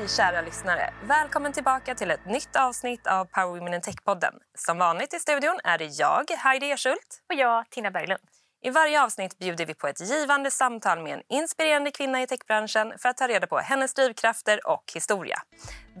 Hej kära lyssnare! Välkommen tillbaka till ett nytt avsnitt av Power Women in Tech-podden. Som vanligt i studion är det jag, Heidi Ersult. Och jag, Tina Berglund. I varje avsnitt bjuder vi på ett givande samtal med en inspirerande kvinna i techbranschen för att ta reda på hennes drivkrafter och historia.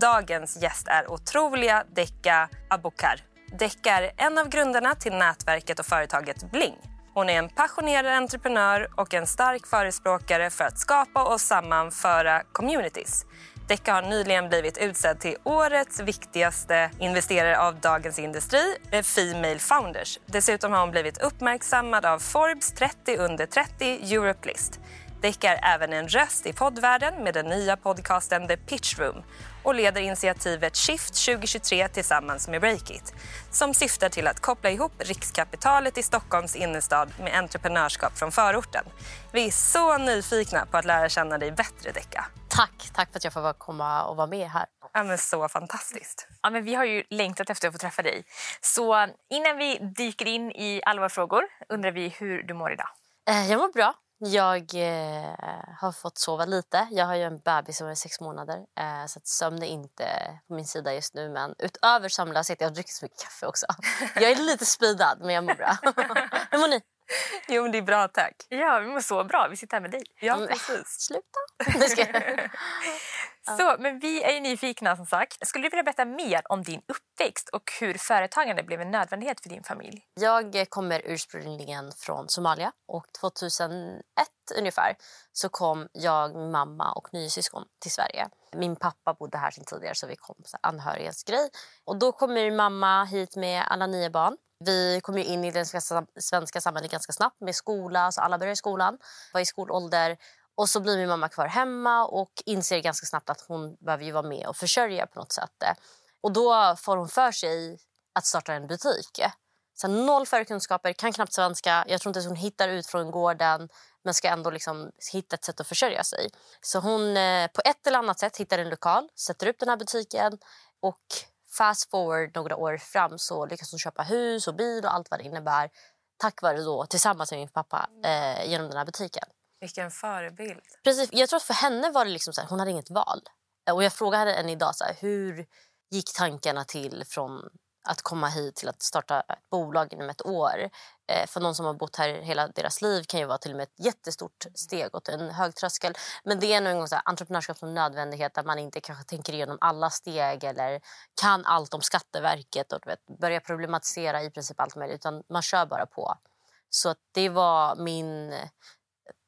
Dagens gäst är otroliga Dekka Abokar. Dekka är en av grundarna till nätverket och företaget Bling. Hon är en passionerad entreprenör och en stark förespråkare för att skapa och sammanföra communities. Decca har nyligen blivit utsedd till årets viktigaste investerare av Dagens Industri, eh, Female Founders. Dessutom har hon blivit uppmärksammad av Forbes 30 under 30 Europe List. Decca är även en röst i poddvärlden med den nya podcasten The Pitch Room och leder initiativet Shift 2023 tillsammans med Breakit som syftar till att koppla ihop rikskapitalet i Stockholms innerstad med entreprenörskap från förorten. Vi är så nyfikna på att lära känna dig bättre, Decka. Tack, tack för att jag får komma och vara med här. Ja, men så fantastiskt. Ja, men vi har ju längtat efter att få träffa dig. Så innan vi dyker in i alla våra frågor undrar vi hur du mår idag. Eh, jag mår bra. Jag eh, har fått sova lite. Jag har ju en bebis som är sex månader eh, så att sömn är inte på min sida just nu. Men utöver sömnlöshet, jag har druckit så mycket kaffe också. Jag är lite speedad men jag mår bra. Hur mår ni? Jo, men det är bra tack. Ja, vi mår så bra. Vi sitter här med dig. Ja, precis. Sluta! så, men vi är nyfikna som sagt. Skulle du vilja berätta mer om din uppväxt och hur företagande blev en nödvändighet för din familj? Jag kommer ursprungligen från Somalia och 2001 ungefär så kom jag, mamma och nio syskon till Sverige. Min pappa bodde här sedan tidigare så vi kom på anhörigens grej. Och då kommer mamma hit med alla nio barn. Vi kom ju in i det svenska samhället ganska snabbt med skola, så alla började i skolan, var i skolålder. Och så blir min mamma kvar hemma och inser ganska snabbt att hon behöver ju vara med och försörja på något sätt. Och då får hon för sig att starta en butik. Så noll förkunskaper, kan knappt svenska. Jag tror inte att hon hittar ut från gården men ska ändå liksom hitta ett sätt att försörja sig. Så hon eh, på ett eller annat sätt hittar en lokal, sätter upp den här butiken och fast forward några år fram så lyckas hon köpa hus och bil och allt vad det innebär tack vare då tillsammans med min pappa eh, genom den här butiken. Vilken förebild. Precis, jag tror att för henne var det liksom så här, hon hade inget val. Och jag frågade henne idag så här, hur gick tankarna till från att komma hit till att starta ett bolag inom ett år. Eh, för någon som har bott här hela deras liv kan ju vara till och med ett jättestort steg åt en hög tröskel. Men det är nog en gång så här, entreprenörskap som nödvändighet där man inte kanske tänker igenom alla steg eller kan allt om Skatteverket och vet, börjar problematisera i princip allt möjligt utan man kör bara på. Så det var min,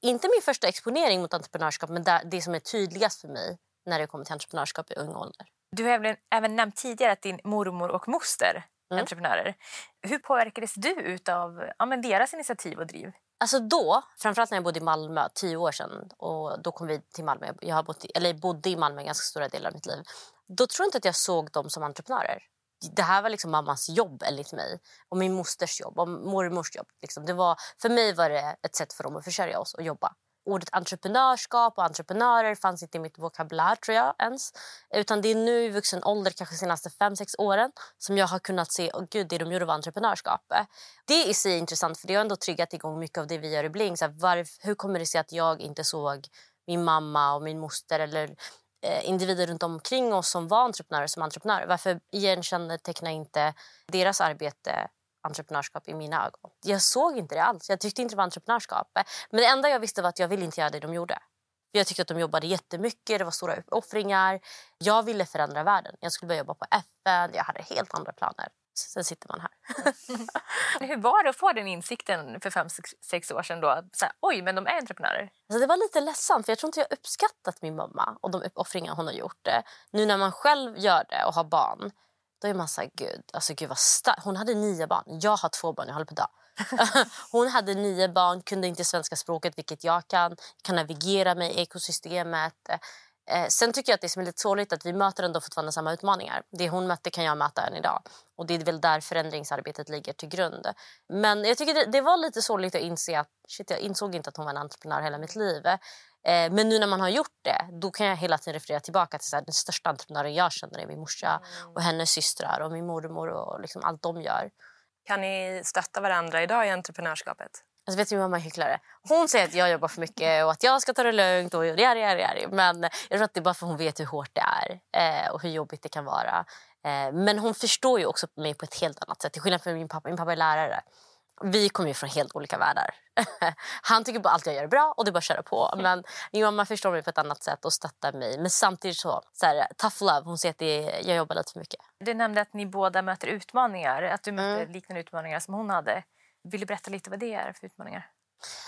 inte min första exponering mot entreprenörskap men det som är tydligast för mig när det kommer till entreprenörskap i ung ålder. Du har även, även nämnt tidigare att din mormor och moster är mm. entreprenörer. Hur påverkades du av ja, men deras initiativ och driv? Alltså då, framförallt när jag bodde i Malmö, tio år sedan, och då kom vi till Malmö. Jag har bott i, eller bodde i Malmö ganska stora delar av mitt liv. Då tror jag inte att jag såg dem som entreprenörer. Det här var liksom mammas jobb enligt mig. Och min mosters jobb och mormors jobb. Liksom. Det var, för mig var det ett sätt för dem att försörja oss och jobba ordet entreprenörskap och entreprenörer fanns inte i mitt vokabulär tror jag ens. Utan det är nu i vuxen ålder, kanske de senaste fem sex åren, som jag har kunnat se oh, gud, det de gjorde var entreprenörskap. Det i sig är intressant för det har ändå triggat igång mycket av det vi gör i Bling. Så här, varf, hur kommer det sig att jag inte såg min mamma och min moster eller eh, individer runt omkring oss som var entreprenörer som entreprenörer? Varför igenkännetecknar inte deras arbete entreprenörskap i mina ögon. Jag såg inte det alls. Jag tyckte inte det var entreprenörskap. Men det enda jag visste var att jag ville inte göra det de gjorde. Jag tyckte att de jobbade jättemycket, det var stora uppoffringar. Jag ville förändra världen. Jag skulle börja jobba på FN. Jag hade helt andra planer. Sen sitter man här. Hur var det att få den insikten för fem, sex år sedan? Då? Så här, Oj, men de är entreprenörer. Alltså det var lite ledsamt, för jag tror inte jag uppskattat min mamma och de uppoffringar hon har gjort. Nu när man själv gör det och har barn då är man så här, gud, alltså gud vad stark. Hon hade nio barn. Jag har två barn, jag håller på att. Hon hade nio barn, kunde inte svenska språket, vilket jag kan. Kan navigera mig i ekosystemet. Eh, sen tycker jag att det som är lite sorgligt att vi möter ändå fortfarande samma utmaningar. Det hon mötte kan jag möta än idag. Och det är väl där förändringsarbetet ligger till grund. Men jag tycker det, det var lite sorgligt att inse att shit, jag insåg inte att hon var en entreprenör hela mitt liv. Eh, men nu när man har gjort det, då kan jag hela tiden referera tillbaka till så här, den största entreprenören jag känner är min morsa mm. och hennes systrar och min mormor och liksom allt de gör. Kan ni stötta varandra idag i entreprenörskapet? Alltså vet du min mamma är hycklare. Hon säger att jag jobbar för mycket och att jag ska ta det lugnt. Och jari, jari, jari. Men jag tror att det är bara för att hon vet hur hårt det är eh, och hur jobbigt det kan vara. Eh, men hon förstår ju också mig på ett helt annat sätt. Till skillnad från min pappa. Min pappa är lärare. Vi kommer ju från helt olika världar. Han tycker bara allt jag gör är bra och det är bara att köra på. Men min mamma förstår mig på ett annat sätt och stöttar mig. Men samtidigt så, så här, tough love. Hon säger att det, jag jobbar lite för mycket. Du nämnde att ni båda möter utmaningar. Att du möter mm. liknande utmaningar som hon hade. Vill du berätta lite vad det är för utmaningar?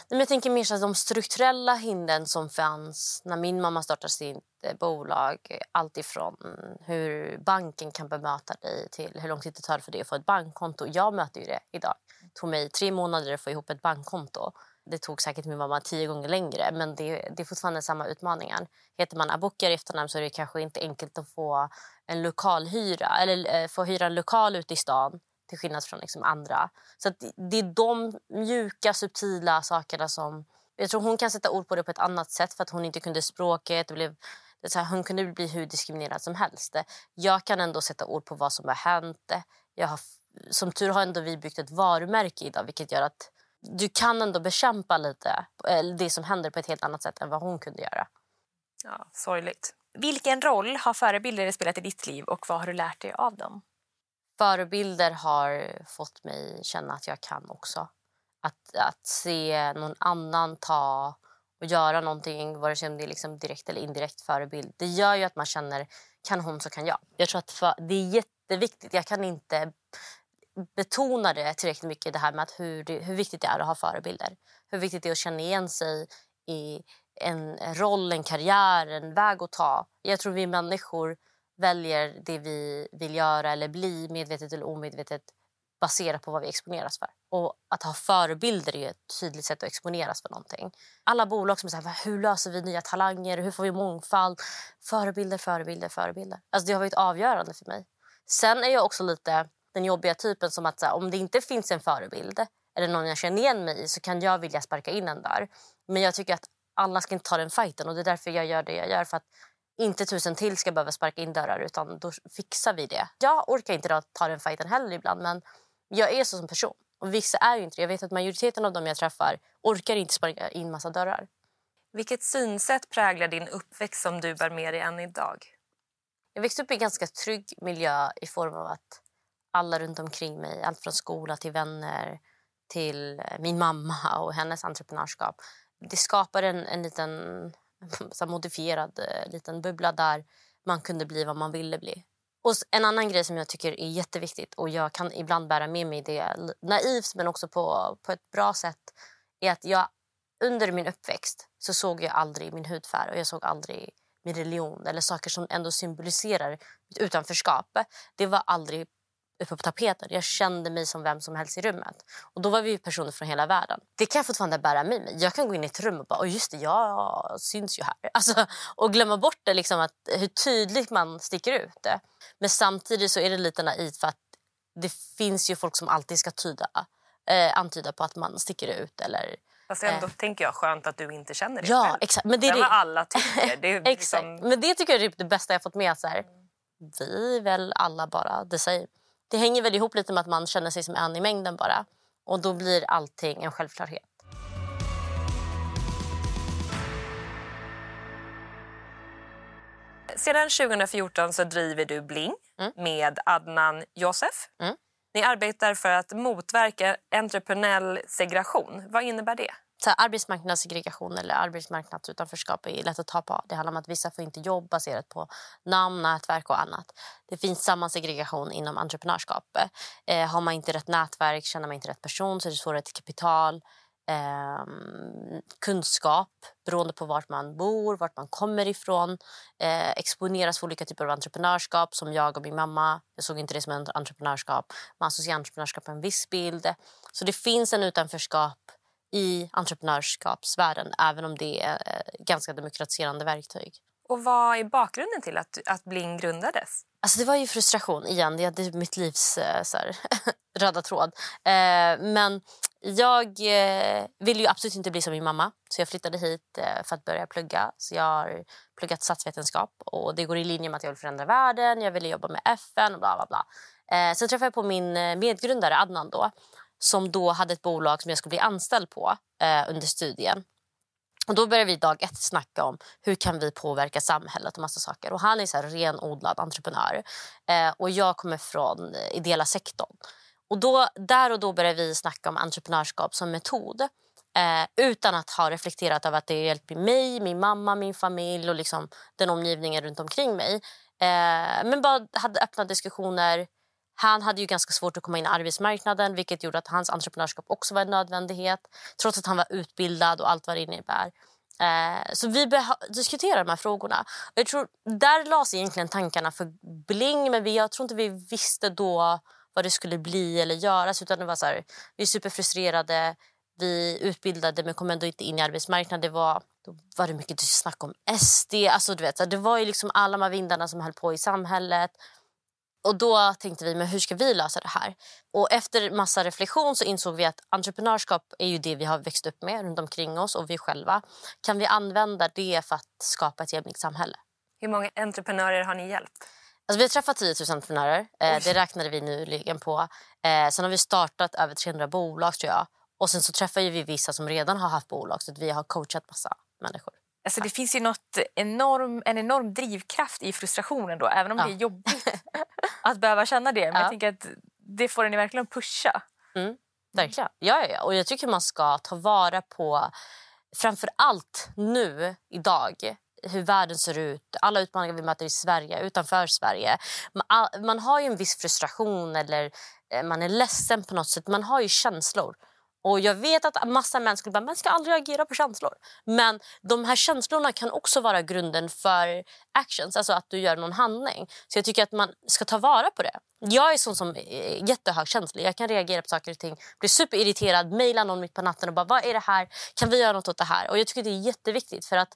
Men jag tänker mer så de strukturella hindren som fanns när min mamma startade sitt eh, bolag. Allt ifrån hur banken kan bemöta dig till hur lång tid det tar för dig att få ett bankkonto. Jag möter ju det idag. Det tog mig tre månader att få ihop ett bankkonto. Det tog säkert min mamma tio gånger längre, men det, det är fortfarande samma utmaningar. Heter man Abukar i efternamn så är det kanske inte enkelt att få en lokalhyra eller eh, få hyra en lokal ute i stan till skillnad från liksom andra. Så Det är de mjuka, subtila sakerna som... Jag tror hon kan sätta ord på det på ett annat sätt för att hon inte kunde språket. Det blev, det så här, hon kunde bli hur diskriminerad som helst. Jag kan ändå sätta ord på vad som har hänt. Jag har, som tur har ändå vi byggt ett varumärke idag vilket gör att du kan ändå bekämpa lite eh, det som händer på ett helt annat sätt än vad hon kunde göra. Ja, sorgligt. Vilken roll har förebilder spelat i ditt liv och vad har du lärt dig av dem? Förebilder har fått mig känna att jag kan också. Att, att se någon annan ta och göra någonting, vare sig det är liksom direkt eller indirekt förebild, det gör ju att man känner kan hon så kan jag. Jag tror att för, det är jätteviktigt. Jag kan inte betona det tillräckligt mycket, det här med att hur, det, hur viktigt det är att ha förebilder. Hur viktigt det är att känna igen sig i en roll, en karriär, en väg att ta. Jag tror vi människor väljer det vi vill göra eller bli medvetet eller omedvetet baserat på vad vi exponeras för. Och Att ha förebilder är ett tydligt sätt att exponeras för någonting. Alla bolag som säger hur löser vi nya talanger, hur får vi mångfald? Förebilder, förebilder, förebilder. Alltså det har varit avgörande för mig. Sen är jag också lite den jobbiga typen som att här, om det inte finns en förebild eller någon jag känner igen mig i så kan jag vilja sparka in en där. Men jag tycker att alla ska inte ta den fighten och det är därför jag gör det jag gör. För att inte tusen till ska behöva sparka in dörrar utan då fixar vi det. Jag orkar inte ta den fighten heller ibland men jag är så som person. Och vissa är ju inte Jag vet att majoriteten av dem jag träffar orkar inte sparka in massa dörrar. Vilket synsätt präglar din uppväxt som du bär med dig än idag? Jag växte upp i en ganska trygg miljö i form av att alla runt omkring mig, allt från skola till vänner till min mamma och hennes entreprenörskap. Det skapar en, en liten så modifierad eh, liten bubbla där man kunde bli vad man ville bli. Och En annan grej som jag tycker är jätteviktigt och jag kan ibland bära med mig det naivt men också på, på ett bra sätt är att jag under min uppväxt så såg jag aldrig min hudfärg och jag såg aldrig min religion eller saker som ändå symboliserar mitt utanförskap. Det var aldrig på tapeten. Jag kände mig som vem som helst i rummet. Och Då var vi personer från hela världen. Det kan jag fortfarande bära med mig. Jag kan gå in i ett rum och bara, just det, jag syns ju här. Alltså, och glömma bort det, liksom, att, hur tydligt man sticker ut. Men samtidigt så är det lite naivt för att det finns ju folk som alltid ska tyda, eh, antyda på att man sticker ut. Eller, Fast ändå eh. tänker jag skönt att du inte känner det ja, själv. Exakt. Men det är det alla tycker. Det exakt. Liksom... Men det tycker jag är det bästa jag fått med. Så här. Vi är väl alla bara the same. Det hänger väl ihop lite med att man känner sig som en i mängden bara. Och då blir allting en självklarhet. Sedan 2014 så driver du Bling mm. med Adnan Josef. Mm. Ni arbetar för att motverka entreprenöriell segregation. Vad innebär det? Så här, arbetsmarknadssegregation eller arbetsmarknadsutanförskap är lätt att ta på. Det handlar om att vissa får inte jobb baserat på namn, nätverk och annat. Det finns samma segregation inom entreprenörskap. Eh, har man inte rätt nätverk, känner man inte rätt person så är det svårare till kapital. Eh, kunskap beroende på vart man bor, vart man kommer ifrån. Eh, exponeras för olika typer av entreprenörskap som jag och min mamma. Jag såg inte det som en entreprenörskap. Man associerar entreprenörskap med en viss bild. Så det finns en utanförskap i entreprenörskapsvärlden även om det är eh, ganska demokratiserande verktyg. Och Vad är bakgrunden till att, att Bling grundades? Alltså det var ju frustration igen. Det är mitt livs eh, så här, röda tråd. Eh, men jag ville ju absolut inte bli som min mamma så jag flyttade hit för att börja plugga. Så Jag har pluggat statsvetenskap och det går i linje med att jag vill förändra världen. Jag ville jobba med FN och bla bla bla. Sen träffade jag på min medgrundare Adnan då som då hade ett bolag som jag skulle bli anställd på eh, under studien. Och då började vi dag ett snacka om hur kan vi påverka samhället och massa saker. Och han är så här renodlad entreprenör eh, och jag kommer från eh, ideella sektorn. Och då, där och då började vi snacka om entreprenörskap som metod eh, utan att ha reflekterat över att det hjälper mig, min mamma, min familj och liksom den omgivningen runt omkring mig. Eh, men bara hade öppna diskussioner. Han hade ju ganska svårt att komma in i arbetsmarknaden vilket gjorde att hans entreprenörskap också var en nödvändighet trots att han var utbildad och allt vad det innebär. Eh, så vi diskuterade de här frågorna. jag tror, där lades egentligen tankarna för Bling men vi, jag tror inte vi visste då vad det skulle bli eller göras. Utan det var så här, vi är superfrustrerade, vi utbildade men kom ändå inte in i arbetsmarknaden. Det var, då var det mycket snack om SD. Alltså, du vet, det var ju liksom alla de här vindarna som höll på i samhället. Och Då tänkte vi men hur ska vi lösa det här. Och Efter massa reflektion så insåg vi att entreprenörskap är ju det vi har växt upp med runt omkring oss och vi själva. Kan vi använda det för att skapa ett jämlikt samhälle? Hur många entreprenörer har ni hjälpt? Alltså, vi har träffat 10 000 entreprenörer. Eh, det räknade vi nyligen på. Eh, sen har vi startat över 300 bolag tror jag. Och sen så träffar vi vissa som redan har haft bolag så att vi har coachat massa människor. Alltså det finns ju något enorm, en enorm drivkraft i frustrationen då, även om ja. det är jobbigt att behöva känna det. Men ja. jag tänker att det får en verkligen pusha. Mm, verkligen. Ja, ja, och jag tycker man ska ta vara på, framför allt nu, idag, hur världen ser ut, alla utmaningar vi möter i Sverige, utanför Sverige. Man, man har ju en viss frustration eller eh, man är ledsen på något sätt. Man har ju känslor. Och Jag vet att massa män skulle bara, man ska aldrig agera på känslor. Men de här känslorna kan också vara grunden för actions, alltså att du gör någon handling. Så jag tycker att man ska ta vara på det. Jag är sån som är jättehögkänslig. Jag kan reagera på saker och ting, bli superirriterad, mejla någon mitt på natten och bara, vad är det här? Kan vi göra något åt det här? Och jag tycker det är jätteviktigt för att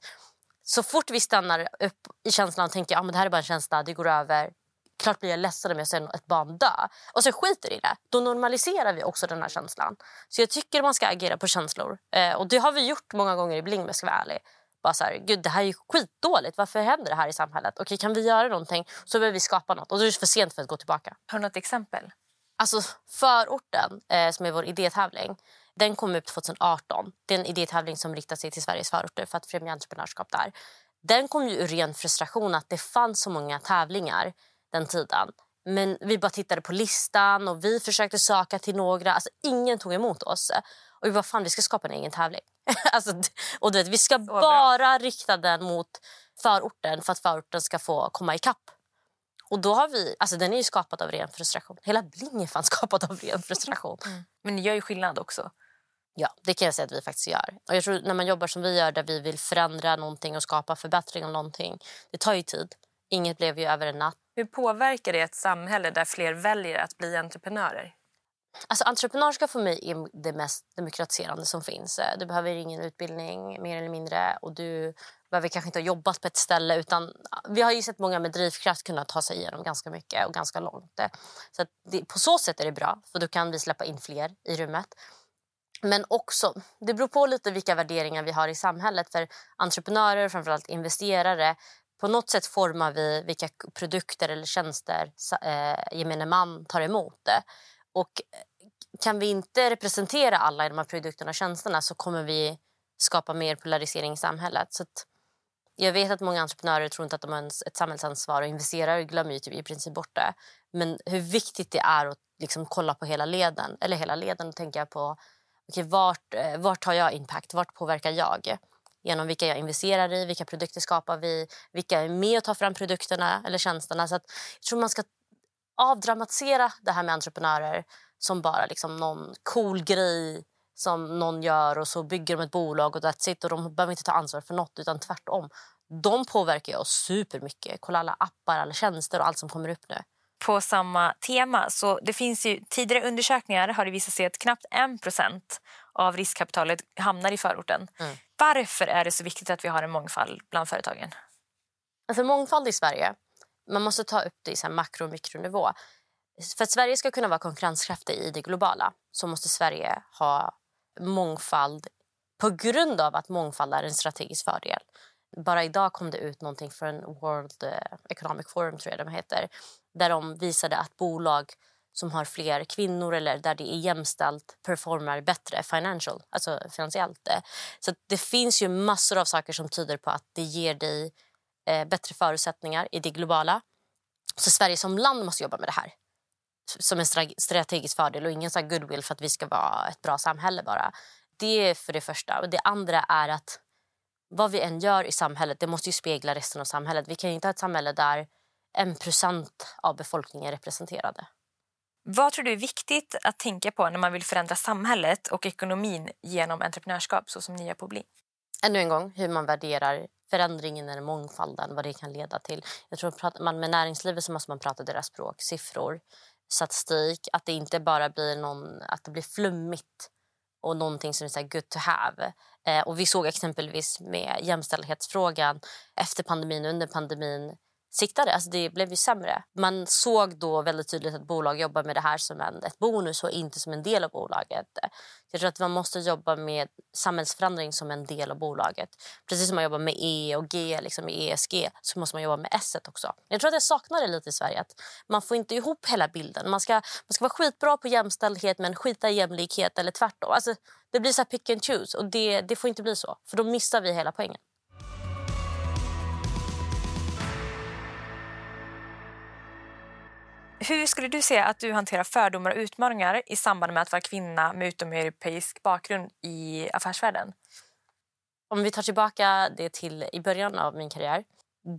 så fort vi stannar upp i känslan och tänker att ah, det här är bara en känsla, det går över. Klart blir jag ledsen om jag ser ett barn dö. Och så skiter i det. Då normaliserar vi också den här känslan. Så jag tycker man ska agera på känslor. Eh, och det har vi gjort många gånger i Bling, ska vara ärlig. Bara så här, Gud, det här är skitdåligt. Varför händer det här i samhället? Okej, kan vi göra någonting så behöver vi skapa något. Och då är det för sent för att gå tillbaka. Har du något exempel? Alltså förorten, eh, som är vår idétävling. Den kom upp 2018. Det är en idétävling som riktar sig till Sveriges förorter för att främja entreprenörskap där. Den kom ju ur ren frustration att det fanns så många tävlingar den tiden. Men vi bara tittade på listan och vi försökte söka till några. Alltså, ingen tog emot oss. Och vi bara, fan vi ska skapa en egen tävling. alltså, och du vet, vi ska bara rikta den mot förorten för att förorten ska få komma ikapp. Och då har vi, alltså den är ju skapad av ren frustration. Hela Bling är fan skapad av ren frustration. Mm. Men ni gör ju skillnad också. Ja, det kan jag säga att vi faktiskt gör. Och jag tror när man jobbar som vi gör där vi vill förändra någonting och skapa förbättring av någonting. Det tar ju tid. Inget blev ju över en natt. Hur påverkar det ett samhälle där fler väljer att bli entreprenörer? Alltså, entreprenörskap för mig är det mest demokratiserande som finns. Eh, du behöver ingen utbildning, mer eller mindre. Och Du behöver kanske inte ha jobbat på ett ställe. utan eh, Vi har ju sett många med drivkraft kunna ta sig igenom ganska mycket och ganska långt. Eh, så det, På så sätt är det bra, för då kan vi släppa in fler i rummet. Men också, det beror på lite vilka värderingar vi har i samhället. För entreprenörer, framförallt investerare, på något sätt formar vi vilka produkter eller tjänster eh, gemene man tar emot. Det. Och eh, kan vi inte representera alla i de här produkterna och tjänsterna så kommer vi skapa mer polarisering i samhället. Så jag vet att många entreprenörer tror inte att de har ett samhällsansvar och investerare glömmer ju typ i princip bort det. Men hur viktigt det är att liksom kolla på hela leden, eller hela leden och tänka på okay, vart, eh, vart har jag impact, vart påverkar jag? Genom vilka jag investerar i, vilka produkter skapar vi, vilka är med och tar fram produkterna eller tjänsterna. Så att jag tror man ska avdramatisera det här med entreprenörer som bara liksom någon cool grej som någon gör och så bygger de ett bolag och that's it. Och de behöver inte ta ansvar för något utan tvärtom. De påverkar oss supermycket. Kolla alla appar, alla tjänster och allt som kommer upp nu på samma tema. Så det finns ju, tidigare undersökningar har det visat sig att knappt 1 av riskkapitalet hamnar i förorten. Mm. Varför är det så viktigt att vi har en mångfald bland företagen? Alltså mångfald i Sverige, man måste ta upp det i så makro och mikronivå. För att Sverige ska kunna vara konkurrenskraftig i det globala så måste Sverige ha mångfald på grund av att mångfald är en strategisk fördel. Bara idag kom det ut någonting från World eh, Economic Forum tror jag de heter, där de visade att bolag som har fler kvinnor eller där det är jämställt performar bättre financial, alltså finansiellt. Eh, så det finns ju massor av saker som tyder på att det ger dig eh, bättre förutsättningar i det globala. Så Sverige som land måste jobba med det här som en strategisk fördel och ingen så goodwill för att vi ska vara ett bra samhälle bara. Det är för det första. Och det andra är att vad vi än gör i samhället det måste ju spegla resten av samhället. Vi kan inte ha ett samhälle där en procent av befolkningen representerade. Vad tror du är viktigt att tänka på när man vill förändra samhället och ekonomin genom entreprenörskap så som ni gör på Bli? Ännu en gång, hur man värderar förändringen eller mångfalden, vad det kan leda till. Jag tror att man med näringslivet så måste man prata deras språk, siffror, statistik. Att det inte bara blir, någon, att det blir flummigt och någonting som är så good to have. Eh, och vi såg exempelvis med jämställdhetsfrågan efter pandemin och under pandemin siktade. Alltså det blev ju sämre. Man såg då väldigt tydligt att bolag jobbar med det här som en ett bonus och inte som en del av bolaget. Jag tror att man måste jobba med samhällsförändring som en del av bolaget. Precis som man jobbar med E och G, liksom i ESG, så måste man jobba med S också. Jag tror att jag saknar det lite i Sverige. Att man får inte ihop hela bilden. Man ska, man ska vara skitbra på jämställdhet men skita i jämlikhet eller tvärtom. Alltså, det blir så pick and choose och det, det får inte bli så. För då missar vi hela poängen. Hur skulle du säga att du hanterar fördomar och utmaningar i samband med att vara kvinna med utomeuropeisk bakgrund i affärsvärlden? Om vi tar tillbaka det till i början av min karriär.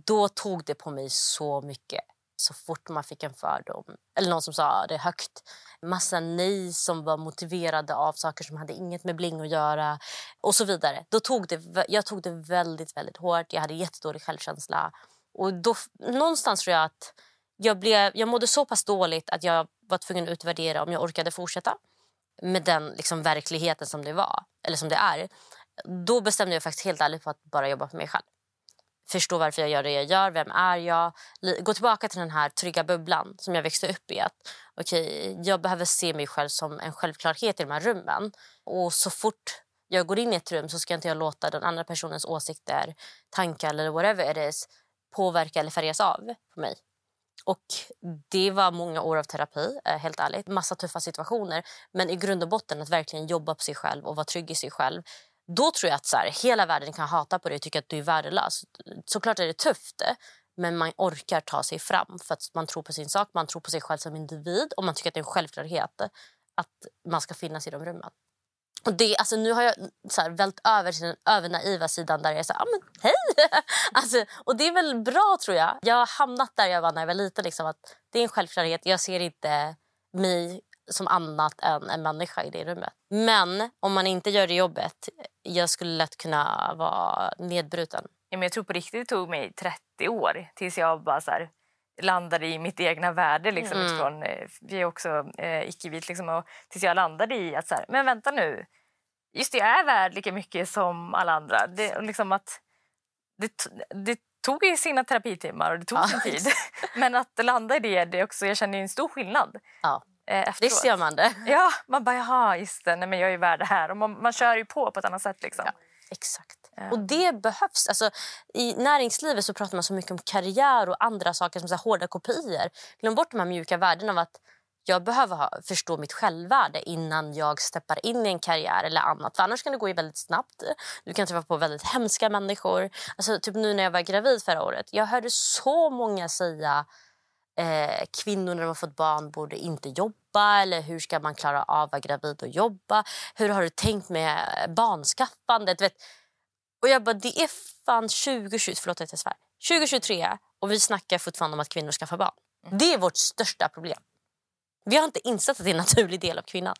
Då tog det på mig så mycket. Så fort man fick en fördom, eller någon som sa det högt. Massa nej som var motiverade av saker som hade inget med bling att göra och så vidare. Då tog det, jag tog det väldigt, väldigt hårt. Jag hade jättedålig självkänsla. Och då, någonstans tror jag att jag, blev, jag mådde så pass dåligt att jag var tvungen att utvärdera om jag orkade fortsätta med den liksom, verkligheten som det var, eller som det är. Då bestämde jag faktiskt helt ärligt för att bara jobba för mig själv. Förstå varför jag gör det jag gör, vem är jag? Gå tillbaka till den här trygga bubblan som jag växte upp i. Att, okay, jag behöver se mig själv som en självklarhet i de här rummen. Och så fort jag går in i ett rum så ska inte jag låta den andra personens åsikter, tankar eller whatever it is påverka eller färgas av på mig. Och Det var många år av terapi, eh, helt ärligt. Massa tuffa situationer. Men i grund och botten att verkligen jobba på sig själv och vara trygg i sig själv. Då tror jag att så här, hela världen kan hata på dig och tycka att du är värdelös. Såklart är det tufft, eh, men man orkar ta sig fram för att man tror på sin sak, man tror på sig själv som individ och man tycker att det är en självklarhet att man ska finnas i de rummen. Och det, alltså, nu har jag så här, vält över till den övernaiva sidan där jag är så här, ah, men hej! alltså, och det är väl bra tror jag. Jag har hamnat där jag var när jag var liten. Liksom, att det är en självklarhet. Jag ser inte mig som annat än en människa i det rummet. Men om man inte gör det jobbet, jag skulle lätt kunna vara nedbruten. Ja, men jag tror på riktigt det tog mig 30 år tills jag bara så här, landade i mitt egna värde. Liksom, mm. utifrån, eh, vi är också eh, icke-vit. Liksom, och tills jag landade i att så här, men vänta nu. Just det, jag är värd lika mycket som alla andra. Det, liksom att, det, det tog ju sina terapitimmar och det tog ja. sin tid. Men att landa i det, det också, jag känner en stor skillnad. Ja. Eh, Visst gör man det. Ja, man bara jaha, just det, nej, men jag är värd det här. Och man, man kör ju på på ett annat sätt. Liksom. Ja, exakt. Och det behövs. Alltså, I näringslivet så pratar man så mycket om karriär och andra saker som så här, hårda kopior. Glöm bort de här mjuka värdena av att jag behöver ha, förstå mitt självvärde innan jag steppar in i en karriär eller annat. För annars kan det gå väldigt snabbt. Du kan träffa på väldigt hemska människor. Alltså, typ nu när jag var gravid förra året. Jag hörde så många säga eh, kvinnor när de har fått barn borde inte jobba eller hur ska man klara av att vara gravid och jobba? Hur har du tänkt med barnskaffandet? Vet, och jag bara, det är fan 2020, förlåt att jag svär. 2023 och vi snackar fortfarande om att kvinnor skaffar barn. Mm. Det är vårt största problem. Vi har inte insett att det är en naturlig del av kvinnan.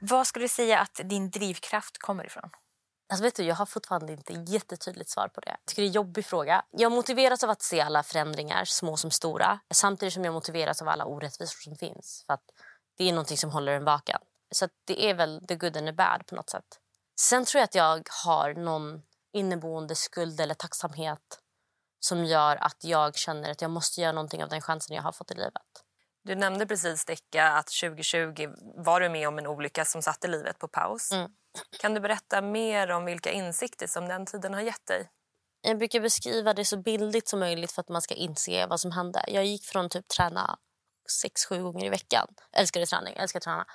Vad skulle du säga att din drivkraft kommer ifrån? Alltså vet du, jag har fortfarande inte jättetydligt svar på det. Jag tycker det är en jobbig fråga. Jag motiveras av att se alla förändringar, små som stora. Samtidigt som jag motiveras av alla orättvisor som finns. För att det är någonting som håller en vaken. Så det är väl the good and the bad på något sätt. Sen tror jag att jag har någon inneboende skuld eller tacksamhet som gör att jag känner att jag måste göra någonting av den chansen jag har fått i livet. Du nämnde precis Decka att 2020 var du med om en olycka som satte livet på paus. Mm. Kan du berätta mer om vilka insikter som den tiden har gett dig? Jag brukar beskriva det så bildligt som möjligt för att man ska inse vad som hände. Jag gick från typ träna sex, sju gånger i veckan, älskade träning, älskade träna,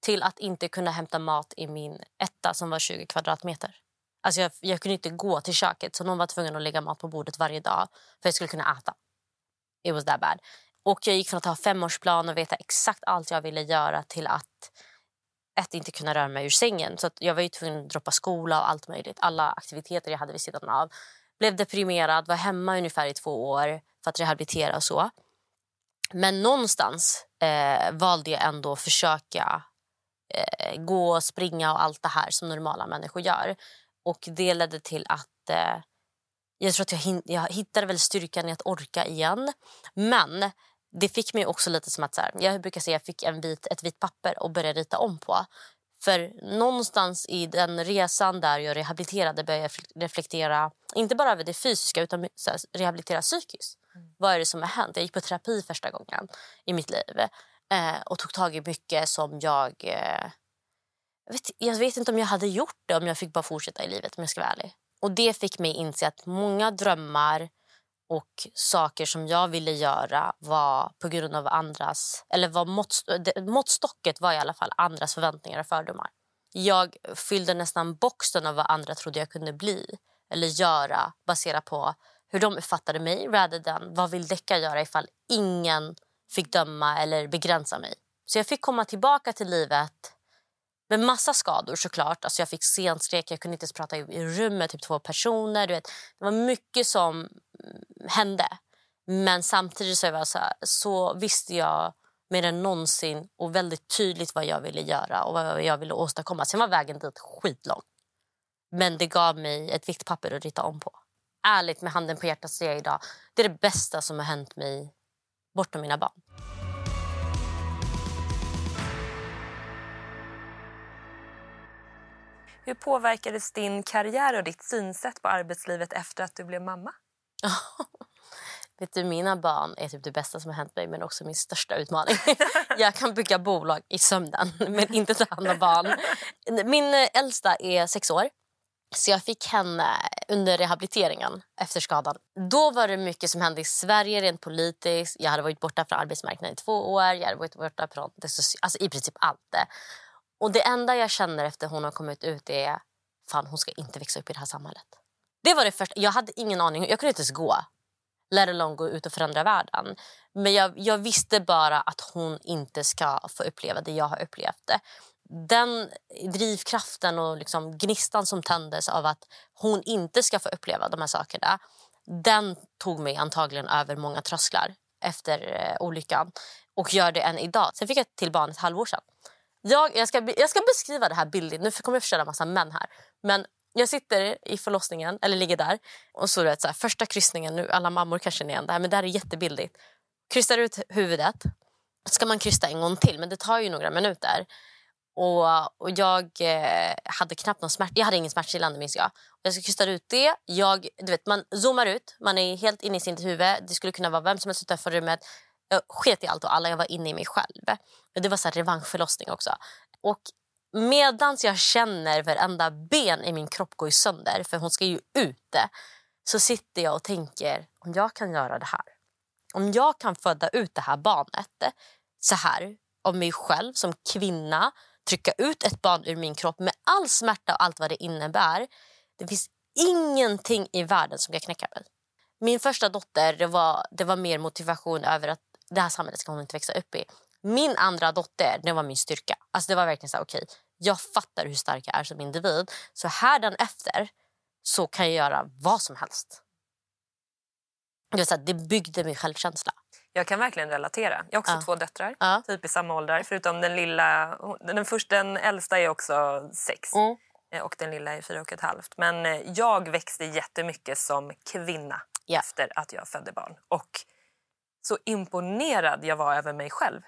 till att inte kunna hämta mat i min etta som var 20 kvadratmeter. Alltså jag, jag kunde inte gå till köket så någon var tvungen att lägga mat på bordet varje dag för att jag skulle kunna äta. It was that bad. Och jag gick från att ha femårsplan och veta exakt allt jag ville göra till att ett, inte kunna röra mig ur sängen. Så jag var ju tvungen att droppa skola och allt möjligt. Alla aktiviteter jag hade vid sidan av. Blev deprimerad, var hemma ungefär i två år för att rehabilitera och så. Men någonstans eh, valde jag ändå att försöka eh, gå, springa och allt det här som normala människor gör. Och det ledde till att eh, jag tror att jag, jag hittade väl styrkan i att orka igen. Men det fick mig också lite som att så här, jag brukar säga jag fick en vit, ett vitt papper och började rita om på. För någonstans i den resan där jag rehabiliterade började jag reflektera inte bara över det fysiska utan här, rehabilitera psykiskt. Mm. Vad är det som har hänt? Jag gick på terapi första gången i mitt liv eh, och tog tag i mycket som jag... Eh, jag, vet, jag vet inte om jag hade gjort det om jag fick bara fortsätta i livet om jag ska vara ärlig. Och det fick mig inse att många drömmar och saker som jag ville göra var på grund av andras... Eller var mått, måttstocket var i alla fall andras förväntningar och fördomar. Jag fyllde nästan boxen av vad andra trodde jag kunde bli eller göra baserat på hur de uppfattade mig rather than vad vill Decca göra ifall ingen fick döma eller begränsa mig. Så jag fick komma tillbaka till livet med massa skador såklart. Alltså jag fick scenskräck, jag kunde inte ens prata i rummet, typ två personer. Du vet. Det var mycket som hände. Men samtidigt så, var så, här, så visste jag mer än någonsin och väldigt tydligt vad jag ville göra och vad jag ville åstadkomma. Sen var vägen dit skitlång. Men det gav mig ett vitt papper att rita om på. Ärligt med handen på hjärtat säger jag idag, det är det bästa som har hänt mig bortom mina barn. Hur påverkades din karriär och ditt synsätt på arbetslivet efter att du blev mamma? Vet du, mina barn är typ det bästa som har hänt mig men också min största utmaning. jag kan bygga bolag i sömnen men inte ta hand om barn. Min äldsta är sex år. Så jag fick henne under rehabiliteringen efter skadan. Då var det mycket som hände i Sverige rent politiskt. Jag hade varit borta från arbetsmarknaden i två år. Jag hade varit borta från det, alltså i princip allt. Det. Och det enda jag känner efter hon har kommit ut är fan hon ska inte växa upp i det här samhället. Det var det första. Jag hade ingen aning. Jag kunde inte ens gå. Let alone gå ut och förändra världen. Men jag, jag visste bara att hon inte ska få uppleva det jag har upplevt. Det. Den drivkraften och liksom gnistan som tändes av att hon inte ska få uppleva de här sakerna den tog mig antagligen över många trösklar efter eh, olyckan och gör det än idag. Sen fick jag till barn ett halvår sedan. Jag, jag, ska, jag ska beskriva det här bildligt. Nu kommer jag förstöra en massa män här. Men jag sitter i förlossningen, eller ligger där. Och så, vet, så här, Första kryssningen, nu alla mammor kanske känner igen det här, men det här är jättebildigt. Kryssar ut huvudet. ska man krysta en gång till, men det tar ju några minuter. Och, och jag eh, hade knappt någon smärta. Jag hade ingen smärtstillande minns jag. Och jag ska ut det. Jag, du vet, man zoomar ut, man är helt inne i sitt huvud. Det skulle kunna vara vem som helst utanför rummet. Jag sket i allt och alla, jag var inne i mig själv. Det var så här revanschförlossning också. Och medans jag känner varenda ben i min kropp gå sönder, för hon ska ju ut så sitter jag och tänker om jag kan göra det här. Om jag kan föda ut det här barnet så här, av mig själv som kvinna, trycka ut ett barn ur min kropp med all smärta och allt vad det innebär. Det finns ingenting i världen som kan knäcka mig. Min första dotter det var, det var mer motivation över att det här samhället ska hon inte växa upp i. Min andra dotter det var min styrka. Alltså det var verkligen så okej, okay, jag fattar hur stark jag är som individ. Så här efter så kan jag göra vad som helst. Det, så här, det byggde min självkänsla. Jag kan verkligen relatera. Jag har också ja. två döttrar, ja. typ i samma ålder. Förutom den lilla, den, första, den äldsta är också sex mm. Eh, och den lilla är fyra och ett halvt. Men eh, jag växte jättemycket som kvinna yeah. efter att jag födde barn. Och så imponerad jag var över mig själv.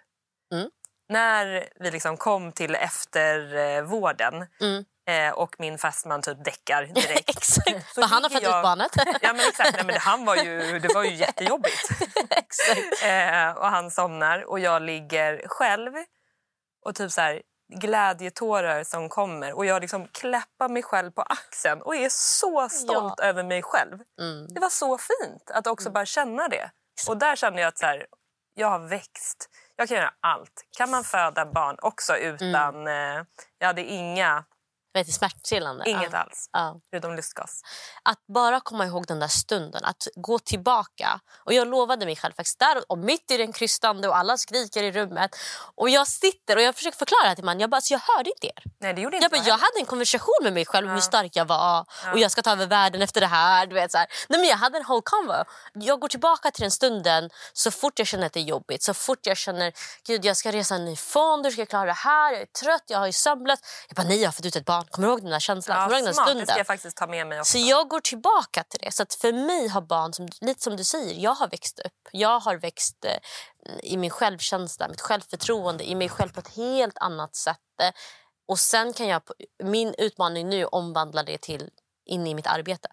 Mm. När vi liksom kom till eftervården mm. Eh, och min fastman typ däckar direkt. exakt. För han har fött jag... ut barnet. ja, men exakt. Nej, men han var ju, det var ju jättejobbigt. exakt. Eh, och han somnar och jag ligger själv. Och typ så här, glädjetårar som kommer och jag liksom klappar mig själv på axeln och är så stolt Ja. över mig själv. Mm. Det var så fint att också bara känna det. Och där kände jag att så här, jag har växt. Jag kan göra allt. Kan man föda barn också utan... Mm. Eh, jag hade inga, Vad heter smärtstillande? inget Ja. alls, Ja. förutom lustgas. Att bara komma ihåg den där stunden, att gå tillbaka. Och Jag lovade mig själv faktiskt där och mitt i den krystande och alla skriker i rummet. Och Jag sitter och jag försöker förklara till mannen. Jag bara, alltså, jag hörde inte er. Nej, det gjorde inte Jag, bara, jag hade en konversation med mig själv om Ja. hur stark jag var och jag ska ta över världen efter det här. Du vet, så här. Nej, men jag hade en whole convo. Jag går tillbaka till den stunden så fort jag känner att det är jobbigt. Så fort jag känner gud jag ska resa en ny fond, hur ska jag klara det här? Jag är trött, jag har ju sömnlöst. Jag bara nej jag har fått ut ett barn. Kommer du ihåg den där känslan? Kommer du ihåg Ja, den smart, det stunden? ska jag faktiskt ta med mig också. Så jag går tillbaka till det. Så att för mig har barn, som, lite som du säger, jag har växt upp. Jag har växt eh, i min självkänsla, mitt självförtroende, i mig själv på ett helt annat sätt. Och sen kan jag, min utmaning nu omvandla det till in i mitt arbete.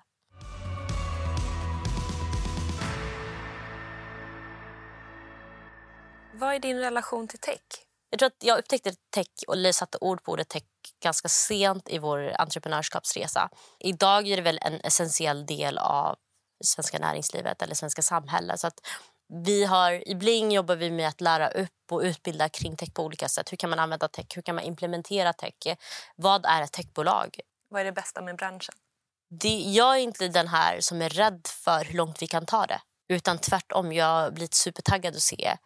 Vad är din relation till tech? Jag tror att jag upptäckte tech och satte ord på ordet tech ganska sent i vår entreprenörskapsresa. Idag är det väl en essentiell del av svenska näringslivet eller svenska samhället. Så att vi har, I Bling jobbar vi med att lära upp och utbilda kring tech på olika sätt. Hur kan man använda tech? Hur kan man implementera tech? Vad är ett techbolag? Vad är det bästa med branschen? Det, jag är inte den här som är rädd för hur långt vi kan ta det. Utan tvärtom, jag blir supertaggad att se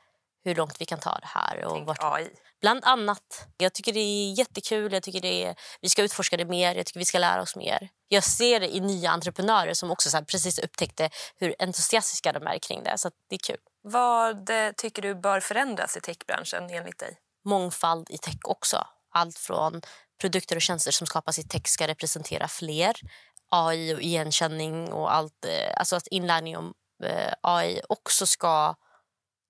hur långt vi kan ta det här. Och vart, AI. Bland annat. Jag tycker det är jättekul. Jag tycker det är, vi ska utforska det mer. Jag tycker vi ska lära oss mer. Jag ser det i nya entreprenörer som också så precis upptäckte hur entusiastiska de är kring det. Så det är kul. Vad eh, tycker du bör förändras i techbranschen enligt dig? Mångfald i tech också. Allt från produkter och tjänster som skapas i tech ska representera fler. AI och igenkänning och allt. eh, Alltså att inlärning om eh, AI också ska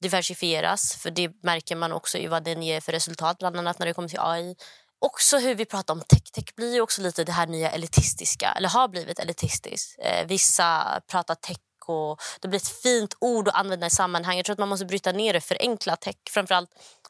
diversifieras. För det märker man också i vad den ger för resultat, bland annat när det kommer till AI. Också hur vi pratar om tech. Tech blir ju också lite det här nya elitistiska, eller har blivit elitistiskt. Eh, vissa pratar tech och det blir ett fint ord att använda i sammanhang. Jag tror att man måste bryta ner det, förenkla tech. Framförallt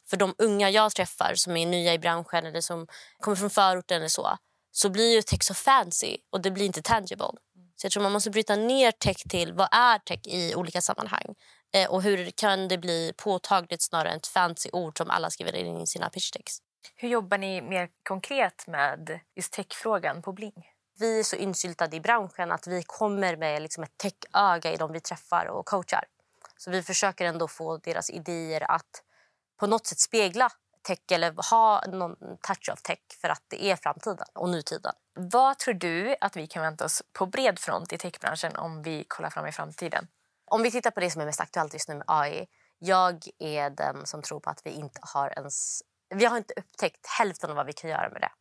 för de unga jag träffar som är nya i branschen eller som kommer från förorten eller så. Så blir ju tech så fancy och det blir inte tangible. Så jag tror man måste bryta ner tech till vad är tech i olika sammanhang. Eh, och hur kan det bli påtagligt snarare än ett fancy ord som alla skriver in i sina pitchdecks. Hur jobbar ni mer konkret med just techfrågan på Bling? Vi är så insyltade i branschen att vi kommer med liksom ett techöga i de vi träffar och coachar. Så vi försöker ändå få deras idéer att på något sätt spegla tech eller ha någon touch av tech för att det är framtiden och nutiden. Vad tror du att vi kan vänta oss på bred front i techbranschen om vi kollar fram i framtiden? Om vi tittar på det som är mest aktuellt just nu med AI. Jag är den som tror på att vi inte har ens... Vi har inte upptäckt hälften av vad vi kan göra med det.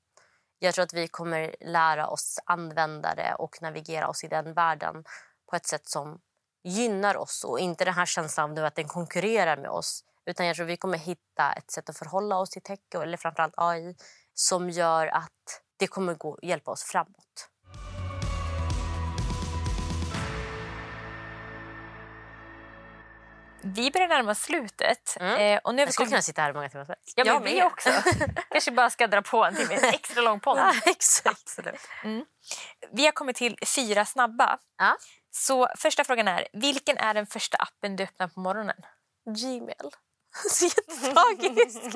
Jag tror att vi kommer lära oss använda det och navigera oss i den världen på ett sätt som gynnar oss och inte den här känslan av att den konkurrerar med oss. Utan jag tror vi kommer hitta ett sätt att förhålla oss till tech eller framförallt AI som gör att det kommer gå, hjälpa oss framåt. Vi börjar närma oss slutet. Mm. Eh, och nu Jag skulle kunna sitta här många timmar. Ja, men vi också. kanske bara ska dra på en timme. En extra lång podd. Ja, exakt. Absolut. Vi har kommit till fyra snabba. Ja. Så första frågan är, vilken är den första appen du öppnar på morgonen? Gmail. Så jättetragiskt.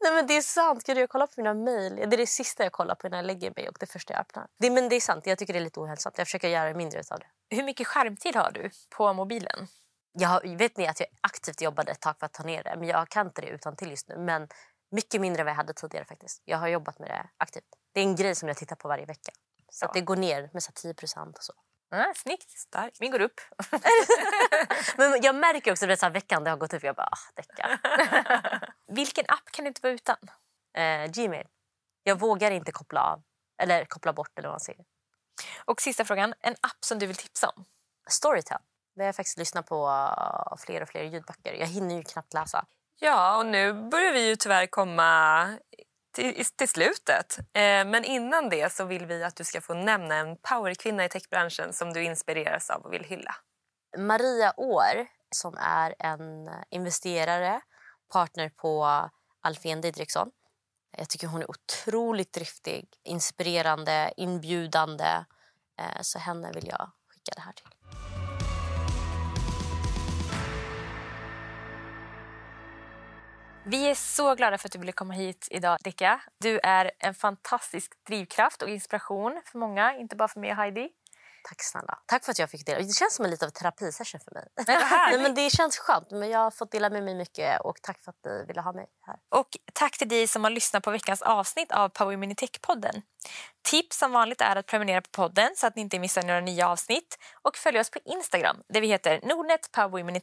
Nej, men det är sant. Gud, jag kollar på mina mejl. Det är det sista jag kollar på när jag lägger mig och det första jag öppnar. Det, men det är sant. Jag tycker det är lite ohälsosamt. Jag försöker göra mindre av det. Hur mycket skärmtid har du på mobilen? Jag vet ni att jag aktivt jobbade ett tag för att ta ner det. Men jag kan inte det utan till just nu. Men mycket mindre än vad jag hade tidigare faktiskt. Jag har jobbat med det aktivt. Det är en grej som jag tittar på varje vecka. Så att det går ner med så här 10 procent och så. Ah, snyggt. Starkt. Min går upp. Men jag märker också att så här, veckan det har gått upp. Jag bara, ah, däckar. Vilken app kan du inte vara utan? eh, Gmail. Jag vågar inte koppla av. Eller koppla bort eller vad man säger. Och sista frågan, en app som du vill tipsa om? Storytel. Vi har faktiskt lyssnat på uh, fler och fler ljudböcker. Jag hinner ju knappt läsa. Ja, och nu börjar vi ju tyvärr komma till, till slutet. Eh, men innan det så vill vi att du ska få nämna en powerkvinna i techbranschen som du inspireras av och vill hylla. Maria År, som är en investerare, partner på Alfén Didriksson. Jag tycker hon är otroligt driftig, inspirerande, inbjudande. Eh, så henne vill jag skicka det här till. Vi är så glada för att du ville komma hit idag, Dicka. Du är en fantastisk drivkraft och inspiration för många, inte bara för mig och Heidi. Tack snälla. Tack för att jag fick dela. Det känns som en lite av terapisession för mig. Nej, men det känns skönt. Men jag har fått dela med mig mycket och tack för att ni ville ha mig här. Och tack till dig som har lyssnat på veckans avsnitt av Power Women Tech-podden. Tips som vanligt är att prenumerera på podden så att ni inte missar några nya avsnitt och följ oss på Instagram där vi heter Nordnet Power Women.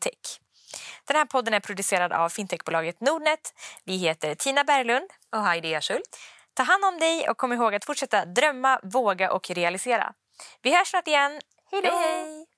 Den här podden är producerad av fintechbolaget Nordnet. Vi heter Tina Berglund. Och Heidi Ershult. Ta hand om dig och kom ihåg att fortsätta drömma, våga och realisera. Vi hörs snart igen. Hej då! Hej, hej!